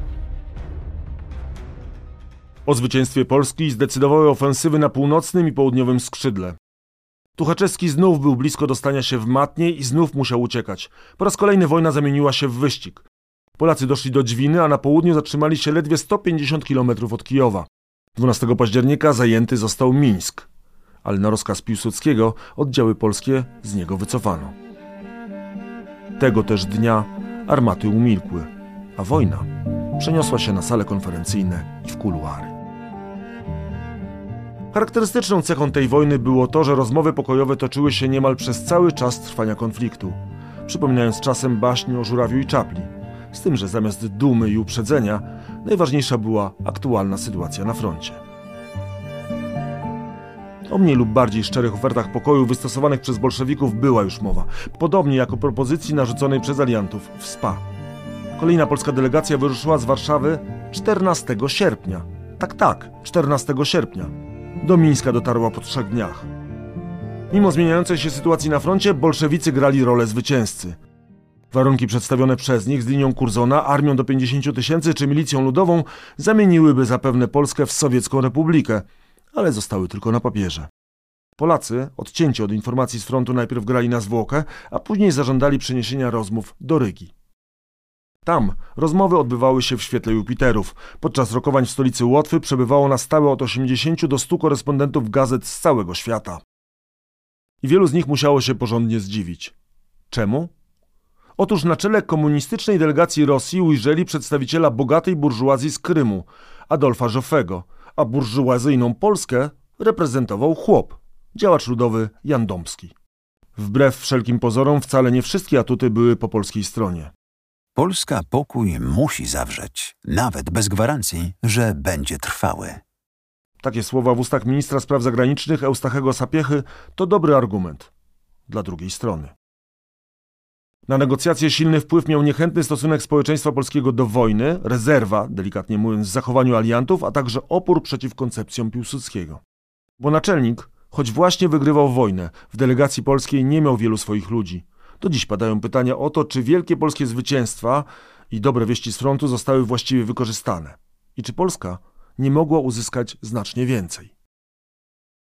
O zwycięstwie Polski zdecydowały ofensywy na północnym i południowym skrzydle. Tuchaczewski znów był blisko dostania się w matnie i znów musiał uciekać. Po raz kolejny wojna zamieniła się w wyścig. Polacy doszli do Dźwiny, a na południu zatrzymali się ledwie 150 km od Kijowa. 12 października zajęty został Mińsk, ale na rozkaz Piłsudskiego oddziały polskie z niego wycofano. Tego też dnia armaty umilkły, a wojna przeniosła się na sale konferencyjne i w kuluary. Charakterystyczną cechą tej wojny było to, że rozmowy pokojowe toczyły się niemal przez cały czas trwania konfliktu, przypominając czasem baśń o żurawiu i czapli, z tym, że zamiast dumy i uprzedzenia najważniejsza była aktualna sytuacja na froncie. O mniej lub bardziej szczerych ofertach pokoju wystosowanych przez bolszewików była już mowa, podobnie jak o propozycji narzuconej przez aliantów w SPA. Kolejna polska delegacja wyruszyła z Warszawy 14 sierpnia. Tak, tak, 14 sierpnia. Do Mińska dotarła po trzech dniach. Mimo zmieniającej się sytuacji na froncie, bolszewicy grali rolę zwycięzcy. Warunki przedstawione przez nich z linią Kurzona, armią do 50 tysięcy czy milicją ludową zamieniłyby zapewne Polskę w sowiecką republikę, ale zostały tylko na papierze. Polacy, odcięci od informacji z frontu, najpierw grali na zwłokę, a później zażądali przeniesienia rozmów do Rygi. Tam rozmowy odbywały się w świetle Jupiterów. Podczas rokowań w stolicy Łotwy przebywało na stałe od 80 do 100 korespondentów gazet z całego świata. I wielu z nich musiało się porządnie zdziwić. Czemu? Otóż na czele komunistycznej delegacji Rosji ujrzeli przedstawiciela bogatej burżuazji z Krymu, Adolfa Joffego, a burżuazyjną Polskę reprezentował chłop, działacz ludowy Jan Dąbski. Wbrew wszelkim pozorom wcale nie wszystkie atuty były po polskiej stronie. Polska pokój musi zawrzeć, nawet bez gwarancji, że będzie trwały. Takie słowa w ustach ministra spraw zagranicznych Eustachego Sapiechy to dobry argument dla drugiej strony. Na negocjacje silny wpływ miał niechętny stosunek społeczeństwa polskiego do wojny, rezerwa, delikatnie mówiąc, zachowaniu aliantów, a także opór przeciw koncepcjom Piłsudskiego. Bo naczelnik, choć właśnie wygrywał wojnę, w delegacji polskiej nie miał wielu swoich ludzi. Do dziś padają pytania o to, czy wielkie polskie zwycięstwa i dobre wieści z frontu zostały właściwie wykorzystane i czy Polska nie mogła uzyskać znacznie więcej.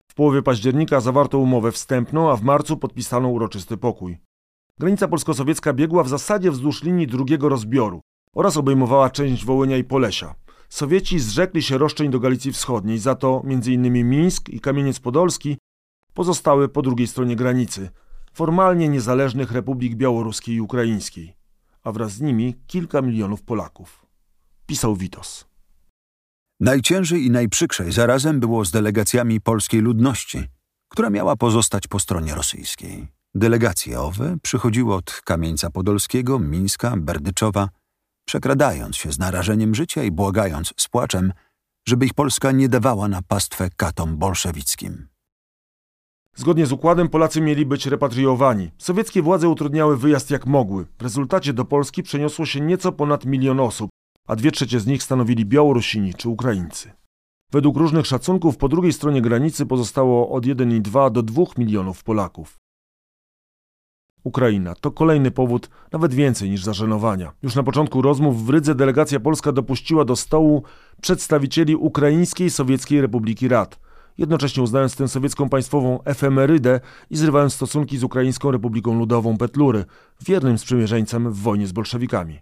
W połowie października zawarto umowę wstępną, a w marcu podpisano uroczysty pokój. Granica polsko-sowiecka biegła w zasadzie wzdłuż linii drugiego rozbioru oraz obejmowała część Wołynia i Polesia. Sowieci zrzekli się roszczeń do Galicji Wschodniej, za to m.in. Mińsk i Kamieniec Podolski pozostały po drugiej stronie granicy, formalnie niezależnych republik białoruskiej i ukraińskiej, a wraz z nimi kilka milionów Polaków. Pisał Witos. Najciężej i najprzykrzej zarazem było z delegacjami polskiej ludności, która miała pozostać po stronie rosyjskiej. Delegacje owe przychodziły od Kamieńca Podolskiego, Mińska, Berdyczowa, przekradając się z narażeniem życia i błagając z płaczem, żeby ich Polska nie dawała na pastwę katom bolszewickim. Zgodnie z układem Polacy mieli być repatriowani. Sowieckie władze utrudniały wyjazd jak mogły. W rezultacie do Polski przeniosło się nieco ponad milion osób, a dwie trzecie z nich stanowili Białorusini czy Ukraińcy. Według różnych szacunków po drugiej stronie granicy pozostało od 1,2 do 2 milionów Polaków. Ukraina to kolejny powód, nawet więcej niż zażenowania. Już na początku rozmów w Rydze delegacja polska dopuściła do stołu przedstawicieli Ukraińskiej Sowieckiej Republiki Rad, jednocześnie uznając tę sowiecką państwową efemerydę i zrywając stosunki z Ukraińską Republiką Ludową Petlury, wiernym sprzymierzeńcem w wojnie z bolszewikami.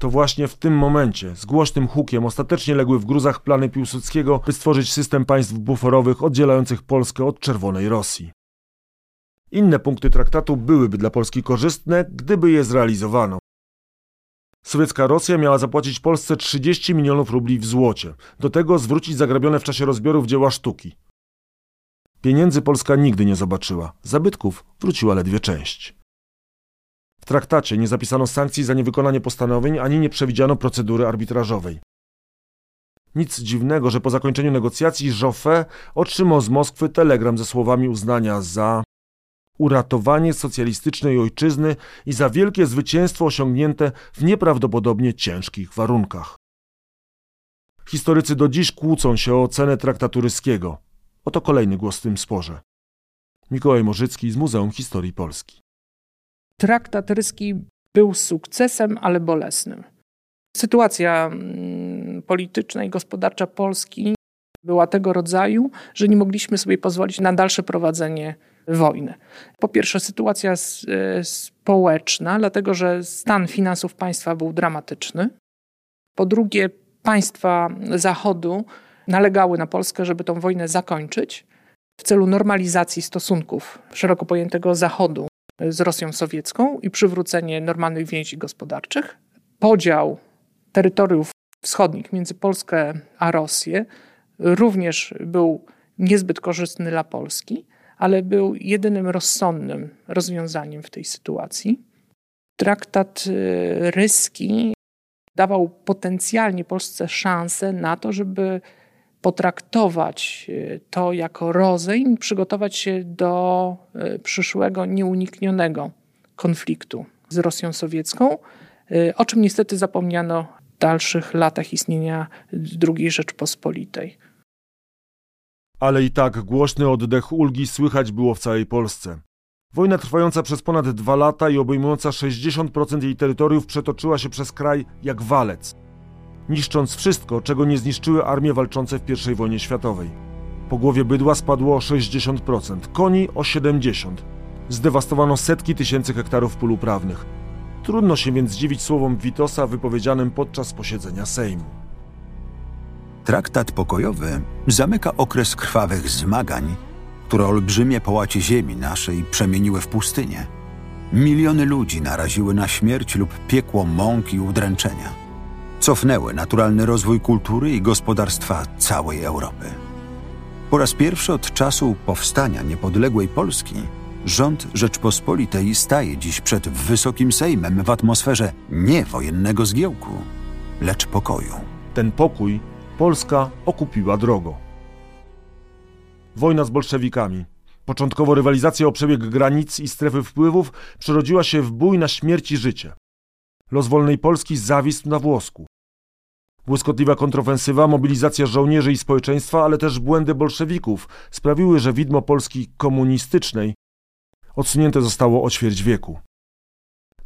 To właśnie w tym momencie, z głośnym hukiem, ostatecznie legły w gruzach plany Piłsudskiego, by stworzyć system państw buforowych oddzielających Polskę od czerwonej Rosji. Inne punkty traktatu byłyby dla Polski korzystne, gdyby je zrealizowano. Sowiecka Rosja miała zapłacić Polsce 30 milionów rubli w złocie, do tego zwrócić zagrabione w czasie rozbiorów dzieła sztuki. Pieniędzy Polska nigdy nie zobaczyła, zabytków wróciła ledwie część. W traktacie nie zapisano sankcji za niewykonanie postanowień ani nie przewidziano procedury arbitrażowej. Nic dziwnego, że po zakończeniu negocjacji Joffre otrzymał z Moskwy telegram ze słowami uznania za uratowanie socjalistycznej ojczyzny i za wielkie zwycięstwo osiągnięte w nieprawdopodobnie ciężkich warunkach. Historycy do dziś kłócą się o cenę traktatu ryskiego. Oto kolejny głos w tym sporze. Mikołaj Morzycki z Muzeum Historii Polski. Traktat ryski był sukcesem, ale bolesnym. Sytuacja mm, polityczna i gospodarcza Polski była tego rodzaju, że nie mogliśmy sobie pozwolić na dalsze prowadzenie wojny. Po pierwsze, sytuacja e, społeczna, dlatego że stan finansów państwa był dramatyczny. Po drugie, państwa Zachodu nalegały na Polskę, żeby tę wojnę zakończyć w celu normalizacji stosunków szeroko pojętego Zachodu z Rosją sowiecką i przywrócenie normalnych więzi gospodarczych. Podział terytoriów wschodnich między Polskę a Rosję również był niezbyt korzystny dla Polski ale był jedynym rozsądnym rozwiązaniem w tej sytuacji. Traktat y, ryski dawał potencjalnie Polsce szansę na to, żeby potraktować y, to jako rozejm, przygotować się do y, przyszłego nieuniknionego konfliktu z Rosją sowiecką, o czym niestety zapomniano w dalszych latach istnienia II Rzeczpospolitej ale i tak głośny oddech ulgi słychać było w całej Polsce. Wojna trwająca przez ponad dwa lata i obejmująca 60% jej terytoriów przetoczyła się przez kraj jak walec, niszcząc wszystko, czego nie zniszczyły armie walczące w I wojnie światowej. Po głowie bydła spadło o 60%, koni o 70%. Zdewastowano setki tysięcy hektarów pól uprawnych. Trudno się więc dziwić słowom Witosa wypowiedzianym podczas posiedzenia Sejmu. Traktat pokojowy zamyka okres krwawych zmagań, które olbrzymie połacie ziemi naszej przemieniły w pustynię. Miliony ludzi naraziły na śmierć lub piekło mąk i udręczenia. Cofnęły naturalny rozwój kultury i gospodarstwa całej Europy. Po raz pierwszy od czasu powstania niepodległej Polski rząd Rzeczpospolitej staje dziś przed Wysokim Sejmem w atmosferze nie wojennego zgiełku, lecz pokoju. Ten pokój Polska okupiła drogo. Wojna z bolszewikami. Początkowo rywalizacja o przebieg granic i strefy wpływów przerodziła się w bój na śmierć i życie. Los wolnej Polski zawisł na włosku. Błyskotliwa kontrofensywa, mobilizacja żołnierzy i społeczeństwa, ale też błędy bolszewików sprawiły, że widmo Polski komunistycznej odsunięte zostało o ćwierć wieku.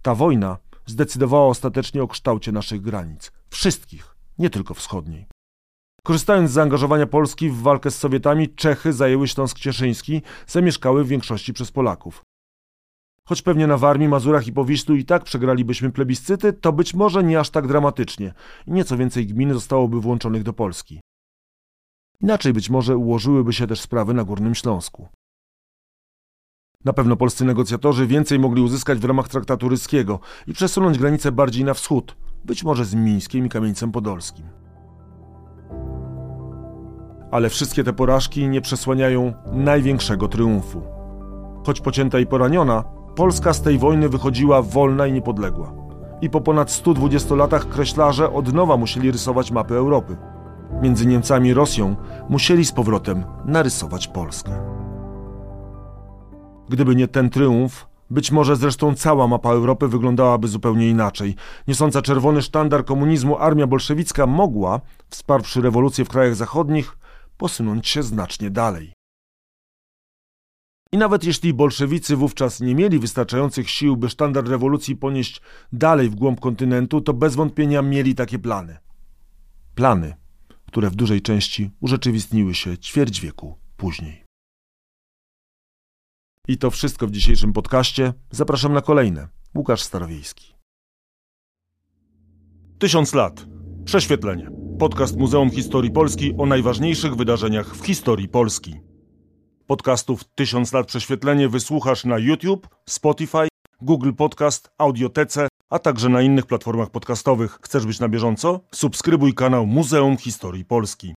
Ta wojna zdecydowała ostatecznie o kształcie naszych granic. Wszystkich, nie tylko wschodniej. Korzystając z zaangażowania Polski w walkę z Sowietami, Czechy zajęły Śląsk Cieszyński, zamieszkały w większości przez Polaków. Choć pewnie na Warmii, Mazurach i Powiślu i tak przegralibyśmy plebiscyty, to być może nie aż tak dramatycznie i nieco więcej gmin zostałoby włączonych do Polski. Inaczej być może ułożyłyby się też sprawy na Górnym Śląsku. Na pewno polscy negocjatorzy więcej mogli uzyskać w ramach traktatu ryskiego i przesunąć granice bardziej na wschód, być może z Mińskiem i Kamieńcem Podolskim ale wszystkie te porażki nie przesłaniają największego triumfu. Choć pocięta i poraniona, Polska z tej wojny wychodziła wolna i niepodległa. I po ponad 120 latach kreślarze od nowa musieli rysować mapy Europy. Między Niemcami i Rosją musieli z powrotem narysować Polskę. Gdyby nie ten triumf, być może zresztą cała mapa Europy wyglądałaby zupełnie inaczej. Niosąca czerwony sztandar komunizmu armia bolszewicka mogła, wsparwszy rewolucję w krajach zachodnich, posunąć się znacznie dalej. I nawet jeśli bolszewicy wówczas nie mieli wystarczających sił, by sztandar rewolucji ponieść dalej w głąb kontynentu, to bez wątpienia mieli takie plany. Plany, które w dużej części urzeczywistniły się ćwierć wieku później. I to wszystko w dzisiejszym podcaście. Zapraszam na kolejne. Łukasz Starowiejski. Tysiąc lat. Prześwietlenie. Podcast Muzeum Historii Polski o najważniejszych wydarzeniach w historii Polski. Podcastów Tysiąc lat prześwietlenie wysłuchasz na YouTube, Spotify, Google Podcast, Audiotece, a także na innych platformach podcastowych. Chcesz być na bieżąco? Subskrybuj kanał Muzeum Historii Polski.